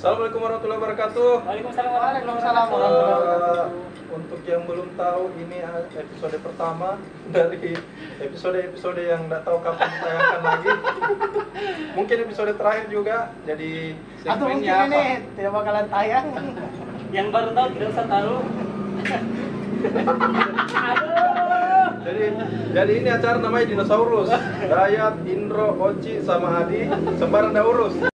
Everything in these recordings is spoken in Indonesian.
Assalamualaikum warahmatullahi wabarakatuh. Waalaikumsalam Eh, warahmatullahi wabarakatuh. untuk yang belum tahu ini episode pertama dari episode-episode yang nggak tahu kapan ditayangkan lagi. Mungkin episode terakhir juga. Jadi Atau mungkin apa? ini tidak bakalan tayang. Yang baru tahu tidak usah tahu. Jadi jadi ini acara namanya Dinosaurus. Dayat, Indro, Oci sama Adi sembarang dah urus.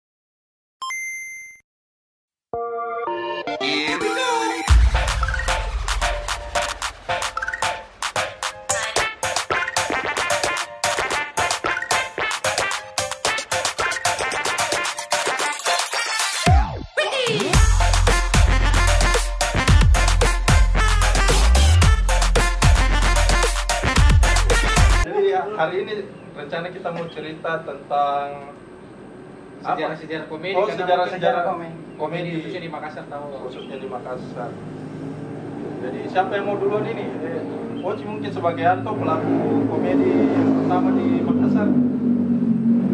Rencana kita mau cerita tentang apa? sejarah-sejarah komedi Oh, karena sejarah-sejarah komedi. komedi khususnya di Makassar tahu khususnya di Makassar. Jadi siapa yang mau duluan ini? Eh, Oci mungkin sebagai Anto pelaku komedi yang pertama di Makassar.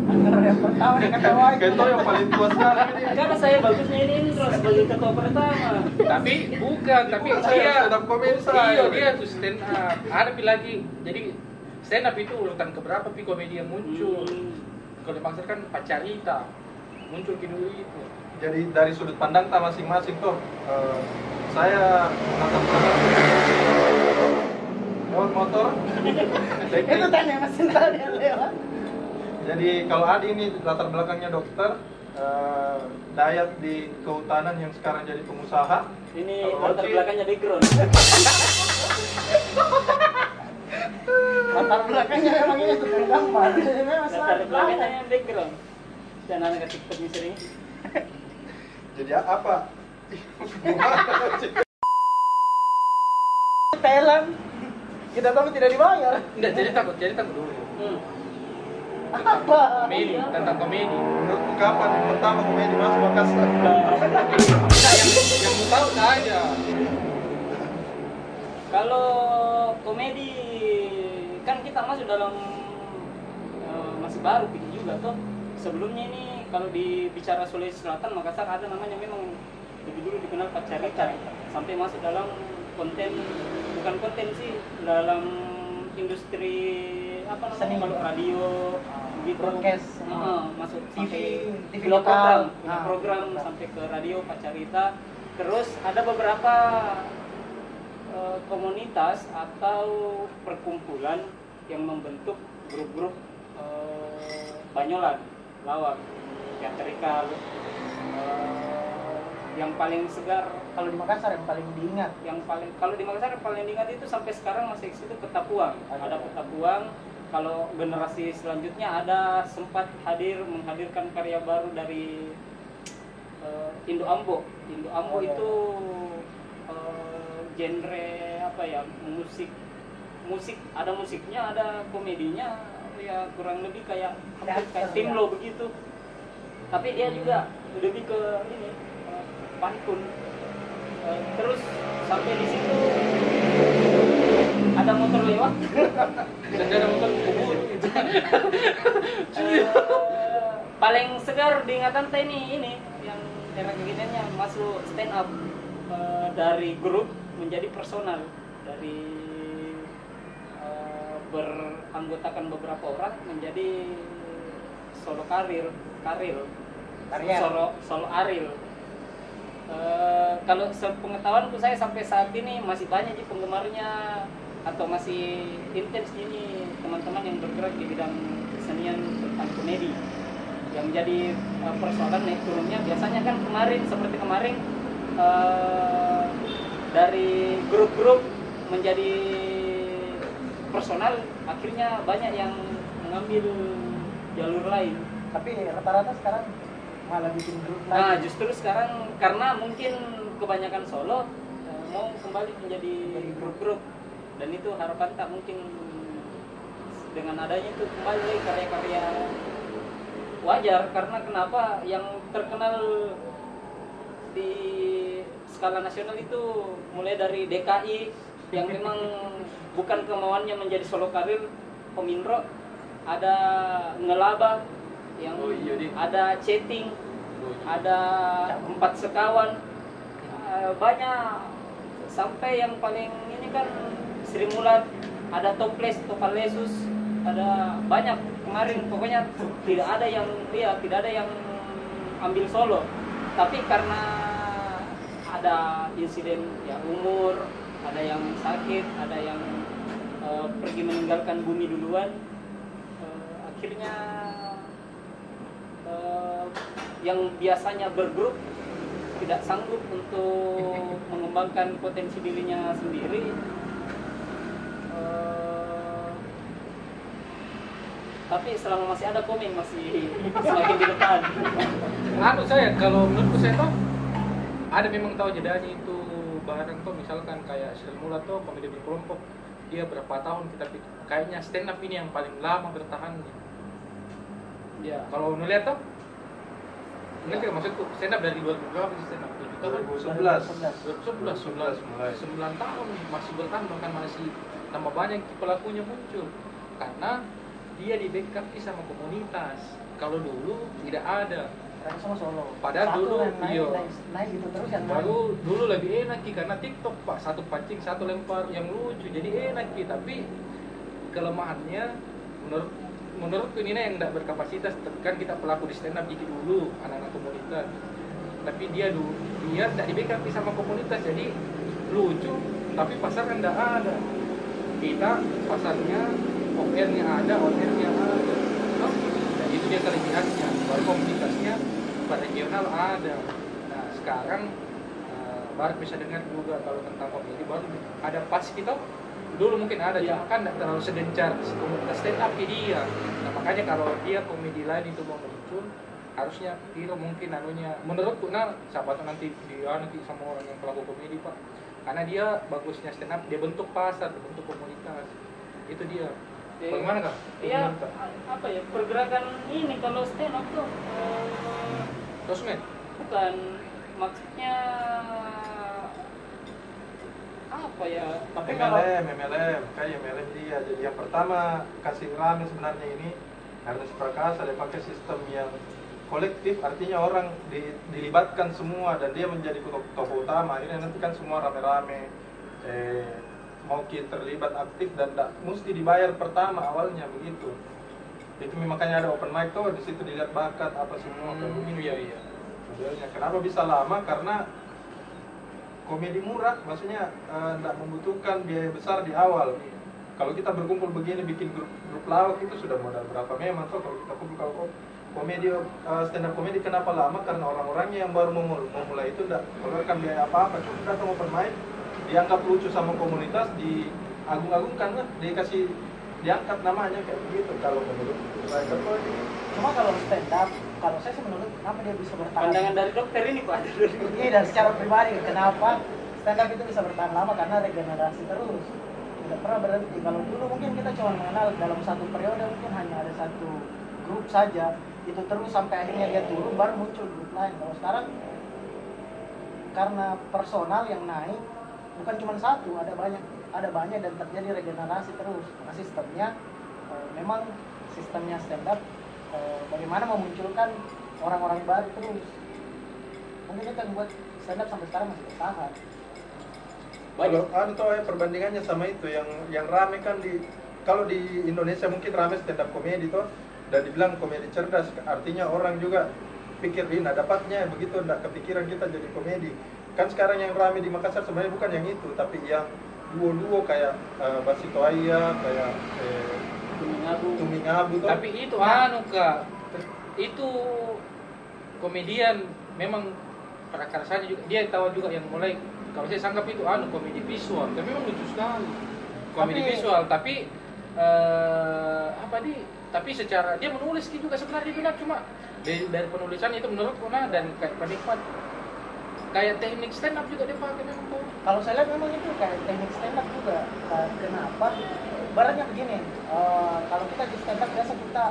Antara yang pertama. Keto yang paling tua sekali ini. Karena saya bagusnya ini Indro sebagai ketua pertama. tapi bukan tapi dia stand up comedy saya. iya dia tuh stand up ada lagi jadi stand up itu urutan keberapa pi komedi yang muncul Hmm. kalau di Makassar kan pacarita muncul ki dulu itu Jadi dari sudut pandang kita masing-masing tuh, eh, saya menatap lewat motor. Itu tanya mesin tadi lewat. Jadi kalau Adi ini latar belakangnya dokter, eh, Dayat di kehutanan yang sekarang jadi pengusaha. Ini Kalau latar Oci- belakangnya background. Latar belakangnya memang ini tukang gambar. Jadi memang Latar belakangnya yang background. Dan anak TikTok ini sering. Jadi apa? Thailand. Kita tahu tidak dibayar. enggak jadi takut jadi takut dulu Hmm. Apa? komedi tentang komedi Menurutmu kapan pertama komedi masuk Makassar? yang yang mau tahu saja Kalau komedi kan kita masuk dalam eh, masih baru pikir juga tuh. Sebelumnya ini kalau dibicara Sulawesi Selatan Makassar ada namanya memang lebih dulu dikenal pacarita sampai masuk dalam konten bukan konten sih dalam industri apa namanya Seni. kalau radio gitu Broadcast. Heeh, masuk TV, sampai TV lokal. program Ah, program lokal. sampai ke radio pacarita terus ada beberapa eh, komunitas atau perkumpulan yang membentuk grup-grup eh, banyolan lawak teatrikal eh, yang paling segar Kalau di Makassar yang paling diingat. yang paling kalau di Makassar yang paling diingat itu sampai sekarang masih eksis itu Petapuang Ada. ada Petapuang kalau generasi selanjutnya ada sempat hadir menghadirkan karya baru dari eh, Indo Ambo Indo Ambo Oh, iya. itu genre apa ya musik musik ada musiknya ada komedinya ya kurang lebih kayak hampir kayak Teater, timlo begitu. Tapi dia juga lebih ke ini eh, pantun Eh, terus sampai di situ ada motor lewat. Dan ada motor kubur. Gitu Eh, paling segar diingatan teh ini ini yang era kekiniannya masuk stand up eh, dari grup menjadi personal dari eh, beranggotakan beberapa orang menjadi solo karir karir. Karier. solo solo aril. Eh, kalau sepengetahuanku saya sampai saat ini masih banyak sih penggemarnya atau masih intens ini teman-teman yang bergerak di bidang kesenian tentang komedi. Yang jadi eh, persoalan naik turunnya biasanya kan kemarin seperti kemarin eh, dari grup-grup menjadi personal akhirnya banyak yang mengambil jalur lain. Tapi rata-rata sekarang malah bikin grup Nah, lagi. justru sekarang karena mungkin kebanyakan solo eh, mau kembali menjadi Jadi grup-grup. Dan itu harapan tak mungkin dengan adanya itu kembali lagi karya-karya wajar. Karena kenapa? Yang terkenal di skala nasional itu mulai dari DKI yang memang bukan kemauannya menjadi solo karir Komindro ada ngelaba yang Oh iya, ada chatting ada empat sekawan. Eh, banyak. Sampai yang paling ini kan Sri Mulat ada toples topalesus ada banyak kemarin. Pokoknya tidak ada yang dia tidak ada yang ambil solo. Tapi karena ada insiden ya umur ada yang sakit ada yang eh, pergi meninggalkan bumi duluan. Eh, akhirnya eh, yang biasanya bergrup tidak sanggup untuk mengembangkan potensi dirinya sendiri. Tapi selama masih ada komeng masih semakin di depan. Anu saya kalau menurutku saya tuh ada memang tahu jedanya itu barang tuh misalkan kayak Sri Mula tuh komedi berkelompok. Dia berapa tahun kita kayaknya stand up ini yang paling lama bertahannya ya kalau melihat tuh nggak maksudku? Stand up dari 2000 berapa sih stand up 7 tahun 2011 2011 2011 mulai. 9 tahun masih bertahan bahkan masih tambah banyak pelakunya muncul. Karena dia di backup sama komunitas. Kalau dulu tidak ada Mereka semua solo. Padahal Satu dulu, naik, iya. naik, naik gitu terus yang baru dulu lebih enak Ki, karena TikTok pak. Satu pancing satu lempar yang lucu. Jadi enak Ki. tapi kelemahannya menurut menurutku ini yang tidak berkapasitas. Kan kita pelaku di stand up jadi dulu anak-anak komunitas. Tapi dia dulu dia tidak di backup sama komunitas. Jadi lucu tapi pasar kan tidak ada. Kita pasarnya off nya ada on nya ada itu dia kelebihannya baru komunitasnya pada regional ada. Nah sekarang eh, baru bisa dengar juga kalau tentang komedi baru. Ada pas kita dulu mungkin ada Iya. cuma kan tidak terlalu sedencar komunitas stand up dia. Nah makanya kalau dia komedi lain itu mau muncul harusnya Piro mungkin anunya. Menurutku nah sahabat nanti dia nanti sama orang yang pelaku komedi pak. Karena dia bagusnya stand up dia bentuk pasar bentuk komunitas. Itu dia. Bagaimana kak? Ya apa ya pergerakan ini kalau stand up tuh eh, sosmed? bukan maksudnya apa ya Tapi kalau MLM, MLM, kayak MLM dia. Jadi yang pertama kasih rame sebenarnya ini Ernest Prakasa dia pakai sistem yang kolektif, artinya orang di- dilibatkan semua dan dia menjadi tokoh, tokoh utama. Akhirnya nanti kan semua rame-rame. Eh, mau kita terlibat aktif dan tak mesti dibayar pertama awalnya begitu. Itu makanya ada open mic tuh di situ dilihat bakat apa semua kayak Hmm, begitu. iya iya Modelnya. Kenapa bisa lama? Karena komedi murah, maksudnya tidak membutuhkan biaya besar di awal. Kalau kita berkumpul begini bikin grup grup lawak itu sudah modal berapa memang tuh kalau kita kumpul kalau ko- komedi eh, stand up komedi kenapa lama? Karena orang-orangnya yang baru memul- memulai itu tidak keluarkan biaya apa-apa, cuma datang open mic, dianggap lucu sama komunitas, diagung-agungkan lah, dikasih diangkat namanya kayak begitu. Kalau menurut saya di cuma kalau stand up, kalau saya sih menurut kenapa dia bisa bertahan? pandangan dari dokter ini pak. Iya dan secara pribadi kenapa stand up itu bisa bertahan lama? Karena regenerasi terus. Tidak pernah berhenti. Kalau dulu mungkin kita cuma mengenal dalam satu periode mungkin hanya ada satu grup saja. Itu terus sampai akhirnya dia turun baru muncul grup lain. Kalau sekarang karena personal yang naik bukan cuma satu ada banyak ada banyak dan terjadi regenerasi terus. Nah sistemnya eh, memang sistemnya stand up eh, bagaimana memunculkan orang-orang baru terus. Mungkin itu yang buat stand up sampai sekarang masih bertahan. Kalau ada tuh eh, perbandingannya sama itu yang yang rame kan di kalau di Indonesia mungkin rame stand up komedi tuh dan dibilang komedi cerdas artinya orang juga pikir ini nah dapatnya begitu enggak kepikiran kita jadi komedi kan sekarang yang rame di Makassar sebenarnya bukan yang itu tapi yang duo-duo kayak eh, Basito Aya kayak eh, mengabu Tuming Abu tuh. Tapi itu anu kak, itu komedian memang prakarsanya juga. Dia tahu juga yang mulai kalau saya sangkap itu anu komedi visual, tapi memang lucu sekali. Komedi Tapi- visual. Tapi eh, apa di? Tapi secara dia menulis juga sebenarnya bilang cuma dari, dari penulisan itu menurutku nah dan kayak penikmat kayak teknik stand up juga dia pakai memang kalau saya lihat memang itu kayak teknik stand up juga. Nah, kenapa? Baratnya begini eh, kalau kita di stand up biasa kita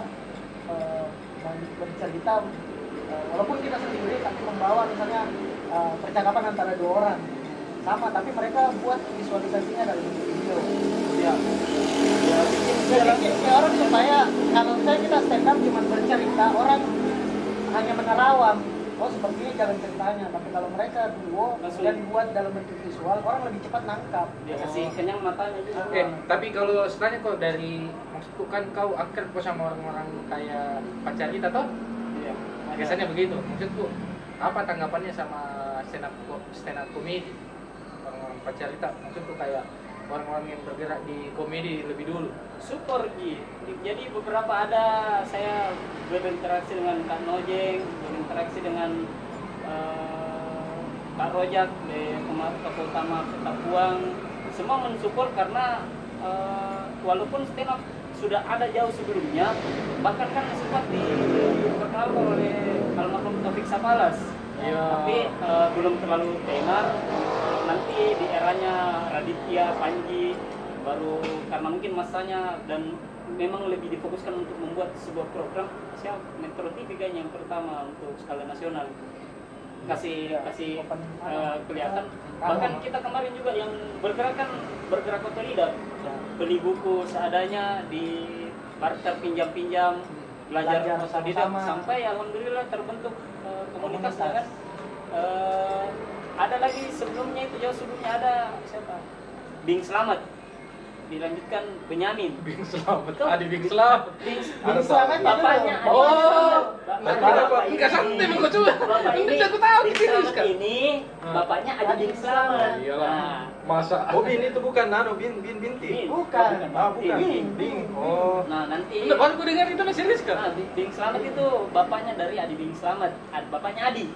men- bercerita eh, walaupun kita sendiri tapi membawa misalnya eh, percakapan antara dua orang. Sama tapi mereka buat visualisasinya dalam video. Ya jadi ya, orang supaya kalau saya kita stand up cuma bercerita orang hanya menerawang oh seperti ini jalan ceritanya tapi kalau mereka duo Langsung. dan buat dalam bentuk visual orang lebih cepat nangkap dia kasih kenyang matanya juga Eh, tapi kalau setelahnya kok dari maksudku kan kau akrab kok sama orang-orang kayak pacar kita toh? Iya. Biasanya begitu. Maksudku apa tanggapannya sama stand up stand up komedi orang-orang pacar kita? Maksudku kayak orang-orang yang bergerak di komedi lebih dulu. Super Ji. Jadi beberapa ada saya berinteraksi dengan Kak Nojeng, berinteraksi dengan eh, Kak Rojak di utama Ketapuang. Semua mensupport karena eh, walaupun stand up sudah ada jauh sebelumnya, bahkan kan sempat diperkenalkan oleh almarhum Taufik Sapalas. Iya. Tapi eh, belum terlalu tenar. Nanti di eranya Raditya, Panji, baru karena mungkin masanya dan memang lebih difokuskan untuk membuat sebuah program siapa Metro TV kayaknya yang pertama untuk skala nasional. Kasih Ya, kasih anu, kelihatan. Bahkan kita kemarin juga yang bergerak kan bergerak otodidak beli buku seadanya di barter pinjam-pinjam belajar Belajar otodidak sampai alhamdulillah terbentuk eh, komunitas ya Komunitas. kan Eh, ada lagi sebelumnya itu jauh sebelumnya ada siapa Bing Selamat dilanjutkan Benyamin Bing selamat. Betul. Adi Bing selamat. Bing, Ada Selamat bapaknya. Oh. Bapak- Enggak ini- santai mau coba. Bapak ini aku tahu Bing gitu, Selamat Rizka. ini Ah. bapaknya Adi Bing Selamat. Iyalah. Nah, Masa Oh bin itu bukan nano bin bin binti. Bing. Bukan. Ah bukan. Bing. Bing. Oh. Nah, nanti Enggak, baru aku dengar itu masih Rizka. Nah, Bing Bing Selamat itu bapaknya dari Adi Bing Selamat. Ad- Bapaknya Adi.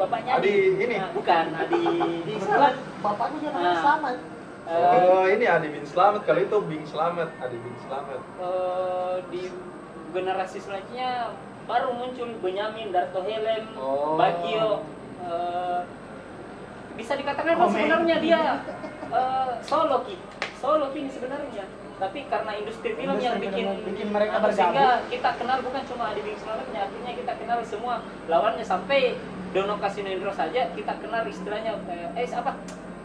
Bapaknya Adi. Adi ini? Nah, bukan Adi Bing kebetulan Selamat. bapaknya juga namanya Ah. Slamet Eh, Oh ini Adi bin Slamet kalau itu Bing Slamet Adi bin Slamet. eh, di generasi selanjutnya baru muncul Benyamin, Darto Helem, Oh. Bagio. eh, bisa dikatakan Komen. sebenarnya dia eh, solo ki, solo ki ini sebenarnya. Tapi karena industri film Industri yang bikin, bikin mereka bergabung. sehingga kita kenal bukan cuma Adi Bing Selamatnya, artinya kita kenal semua lawannya sampai Dono Kasino Indro saja kita kenal istilahnya eh, eh apa?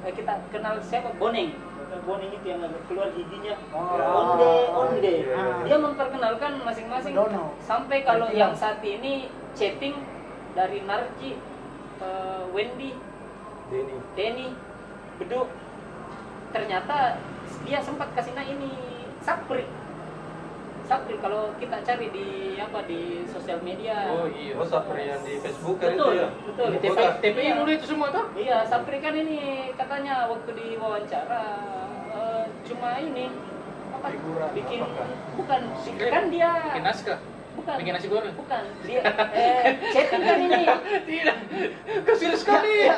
Eh, kita kenal siapa? Boneng. Boneng itu yang keluar giginya. Oh. Onde, onde. Iya, iya, iya. Dia memperkenalkan masing-masing Dono. sampai kalau yang saat ini chatting dari Narji, eh, Wendy, Denny. Denny, Bedu, ternyata dia sempat kasih nah ini Sapri. Sapri kalau kita cari di apa di sosial media. Oh iya. Oh Sapri yang di Facebook kan itu Betul, ya. betul. Di Di kota. TPI dulu itu semua tuh. Iya, Sapri kan ini katanya waktu diwawancara eh, cuma ini apa? Figuran, bikin apakah? bukan kan dia Bikin naskah. bukan Bikin nasi goreng. bukan dia eh chatting kan ini Tidak. Kau serius sekali.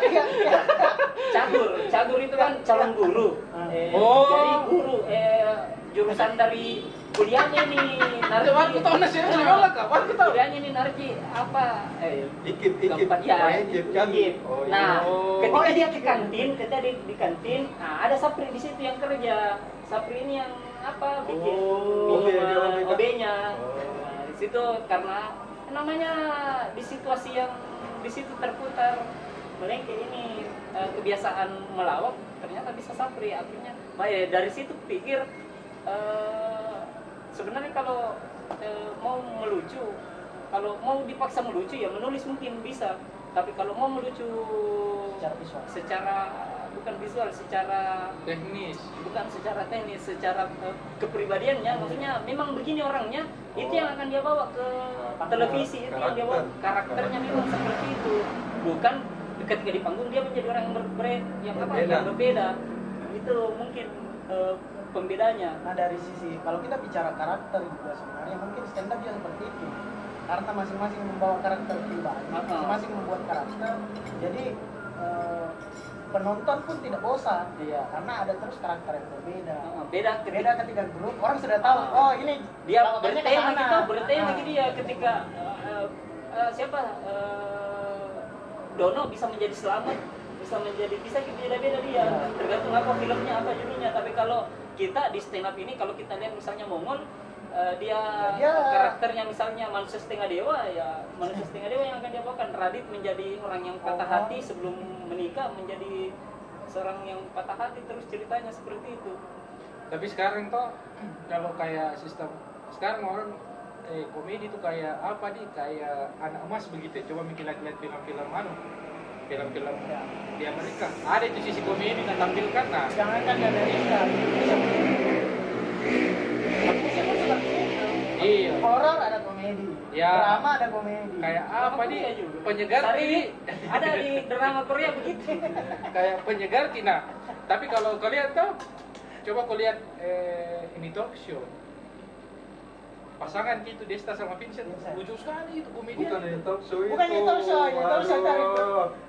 cagur cagur itu kan calon guru eh, Oh. jadi guru eh, jurusan dari kuliahnya nih narji Kapan aku tahu nasi goreng sekolah kapan aku tahu. kuliahnya nih narji apa eh, Ikip ikip. ya Oh, ikip kan. Oh, iya. nah Oh. ketika Oh, dia ke kantin ketika di, di kantin nah ada sapri di situ yang kerja sapri ini yang apa bikin Oh, minuman, OB, dia Oh. nah, di situ karena namanya di situasi yang di situ terputar melengke ini eh, kebiasaan melawak ternyata bisa sapri akhirnya nah, ya, dari situ pikir eh, sebenarnya kalau eh, mau melucu kalau mau dipaksa melucu ya menulis mungkin bisa. Tapi kalau mau melucu Secara visual. secara bukan visual secara Teknis. bukan secara teknis secara eh, kepribadiannya. Maksudnya memang begini orangnya itu Oh. yang akan dia bawa ke televisi. Itu yang dia bawa. Karakter. karakternya memang seperti itu. Bukan ketika di panggung dia menjadi orang yang berbeda yang apa yang berbeda. Itu mungkin eh, pembedanya. Nah dari sisi kalau kita bicara karakter juga sebenarnya mungkin stand up juga seperti itu. Karena masing-masing membawa karakter pribadi, masing-masing membuat karakter. Jadi eh, penonton pun tidak bosan, Iya. karena ada terus karakter yang berbeda. Beda ketika Beda ketika grup orang sudah tahu, oh ini dia bertema gitu bertema gitu dia ketika eh, eh, siapa eh, Dono bisa menjadi selamat bisa menjadi bisa beda-beda dia. Ya. tergantung apa filmnya apa judulnya. Tapi kalau kita di stand up ini kalau kita lihat misalnya Mongol eh, dia, Ya, dia- karakternya misalnya manusia setengah dewa ya manusia setengah dewa yang akan dia bawakan Radit menjadi orang yang patah Oh. hati sebelum menikah menjadi seorang yang patah hati terus ceritanya seperti itu Tapi sekarang toh kalau kayak sistem sekarang orang eh, komedi itu kayak apa nih kayak anak emas begitu ya. coba mikir lagi lihat film-film anu film-film Ya. di Amerika ada itu sisi komedi yang tampilkan nah Jangankan di Amerika, di itu. iya Horor ada komedi, Ya. drama ada komedi. kayak apa nih penyegar ini ada di drama Korea begitu. kayak penyegar nah tapi kalau kalian tahu coba kau lihat eh, ini talk show pasangan gitu Desta sama Vincent Vincent. lucu sekali itu komedian Bukan itu. yang talk show itu. Bukan yang talk show, yang talk show cari itu.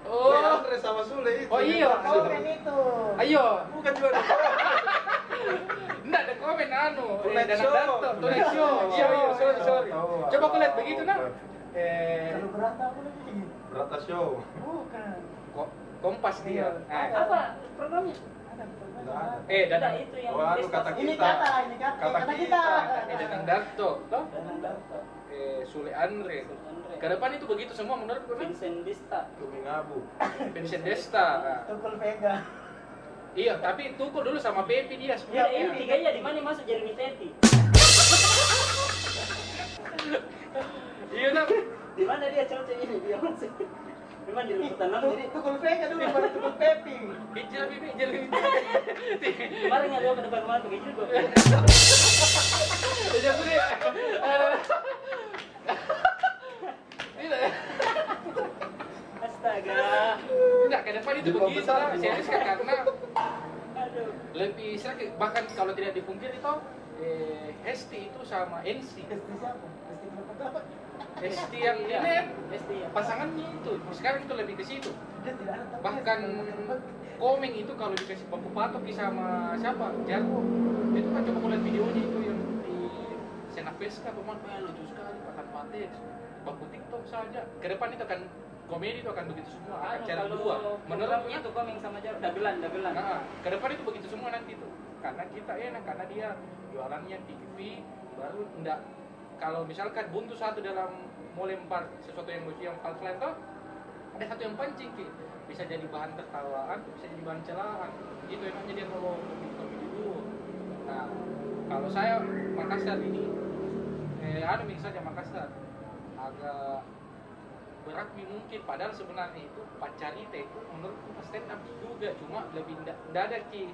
Oh. Andre sama Sule itu. Oh, iya. Komen itu. ayo Bukan juga ada. Enggak ada komen anu. Eh, Show. Show. Iya, iya, sorry, sorry. Coba kau lihat begitu nah. Eh, Kalau berat apa lagi? Berata show. Bukan. kok kompas dia. Iya. Nah, Apa programnya? Eh dan itu yang Desta kata sama- Ini kita. kata, ini kata, Kata kata kita. kita. eh Danang Dato, toh? Danang Dato. Eh, Sule Andre. Andre. Ke depan itu begitu semua menurut gue. Vincent Dista. Kuming Abu. Vincent Desta. Nah, Tukul Vega. Iya, tapi Tukul dulu sama Pepi dia Ya, sebenarnya. yang tiganya di mana masuk Jeremy Teti? Iya, nah. Di mana dia cocok ini dia masuk? Memang di liputan enam jadi Tukul Vega dulu baru Tukul Pepi. Hijau hijau kemarin ada ke depan rumah pakai jilbab. Hijau lebih. Tidak. Astaga. Enggak, ke depan itu begitu besar, lah. Serius kan karena Aduh. lebih sakit bahkan kalau tidak dipungkiri toh eh, Hesti itu sama NC siapa? Hesti yang Iya, ini Esti ya. pasangannya itu sekarang itu lebih ke situ. Bahkan komeng itu kalau dikasih baku patok sama siapa? Jarwo. Itu kan coba lihat videonya itu yang di Sena Pesca pemain lucu sekali pakan patet baku TikTok saja. Ke depan itu akan komedi itu akan begitu semua. Anu, acara dua menurut programnya tuh komeng sama Jar dagelan dagelan. Nah, ke depan itu begitu semua nanti tuh. Karena kita enak, karena dia jualannya TV, baru enggak kalau misalkan buntu satu dalam mau lempar sesuatu yang lucu yang punchline tuh ada satu yang pancing Ki. bisa jadi bahan tertawaan bisa jadi bahan celaan. Itu enaknya dia kalau lebih komedi dulu nah kalau saya Makassar ini eh ada misalnya Makassar. Agak berat mungkin. Padahal sebenarnya itu pacarita itu menurutku stand up juga. Cuma lebih ndak ada ki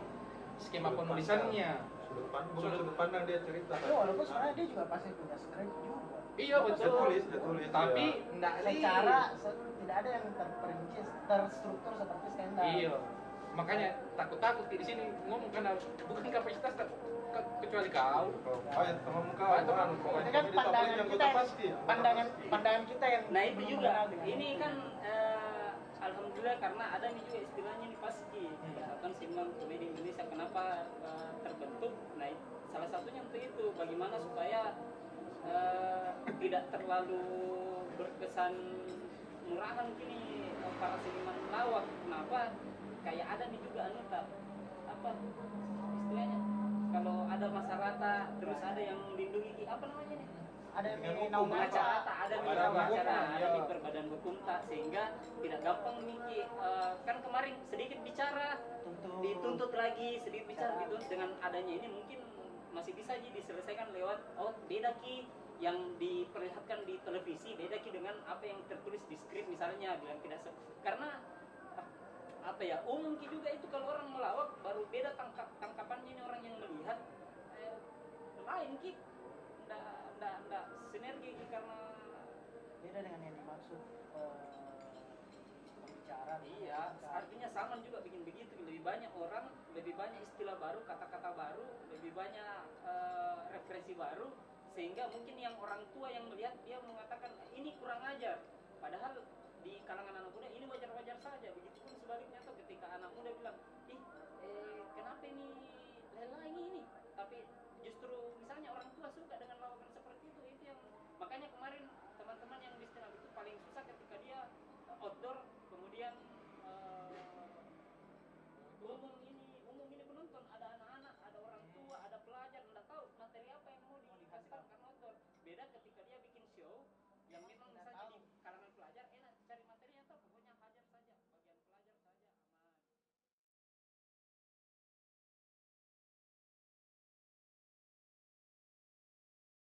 skema Sudut penulisannya. Sudut pandang, sudut pandang dia cerita. Ya, walaupun sebenarnya dia juga pasti punya script juga. Iya betul tulis, tapi ya. ndak Secara se- tidak ada yang terperinci, terstruktur seperti stand up. iya makanya takut-takut di sini ngomong karena bukan kapasitas tak- ke- kecuali kau Oh ya, teman kau. Oh, teman. Ini kan pandangan yang kita, yang- pasti. pandangan pandangan kita yang Nah itu juga. Ini kan eh, alhamdulillah karena ada nih juga istilahnya nih paski. Misalkan simbang komedi Indonesia kenapa eh, terbentuk? Nah salah satunya untuk itu bagaimana supaya eh, tidak terlalu berkesan murahan gini eh, para seniman lawak. Kenapa? Kayak ada nih juga anu tak apa istilahnya? Kalau ada masyarakat terus ada yang melindungi apa namanya nih? Ada yang hukum, acara tak ada di acara ada iya. di berbadan hukum tak sehingga tidak gampang Miki Eh, kan kemarin sedikit bicara tuntut. dituntut lagi sedikit bicara dituntut dengan adanya ini mungkin masih bisa aja diselesaikan lewat oh beda ki yang diperlihatkan di televisi beda ki dengan apa yang tertulis di skrip misalnya bilang tidak karena ah, apa ya umum ki juga itu kalau orang melawak baru beda tangkap tangkapannya ini orang yang melihat eh, lain ki ndak ndak ndak sinergi ki karena beda dengan yang dimaksud eh, pembicara Iya, artinya sama juga bikin begitu. Lebih banyak orang, lebih banyak istilah baru, kata-kata baru, lebih banyak uh, referensi baru sehingga mungkin yang orang tua yang melihat dia mengatakan ini kurang ajar. Padahal di kalangan anak muda ini wajar-wajar saja. Begitupun sebaliknya tuh ketika anak muda bilang ih eh, kenapa ini lelah ini tapi justru misalnya orang tua suka dengan lawakan seperti itu itu yang makanya kemarin teman-teman yang di itu paling susah ketika dia outdoor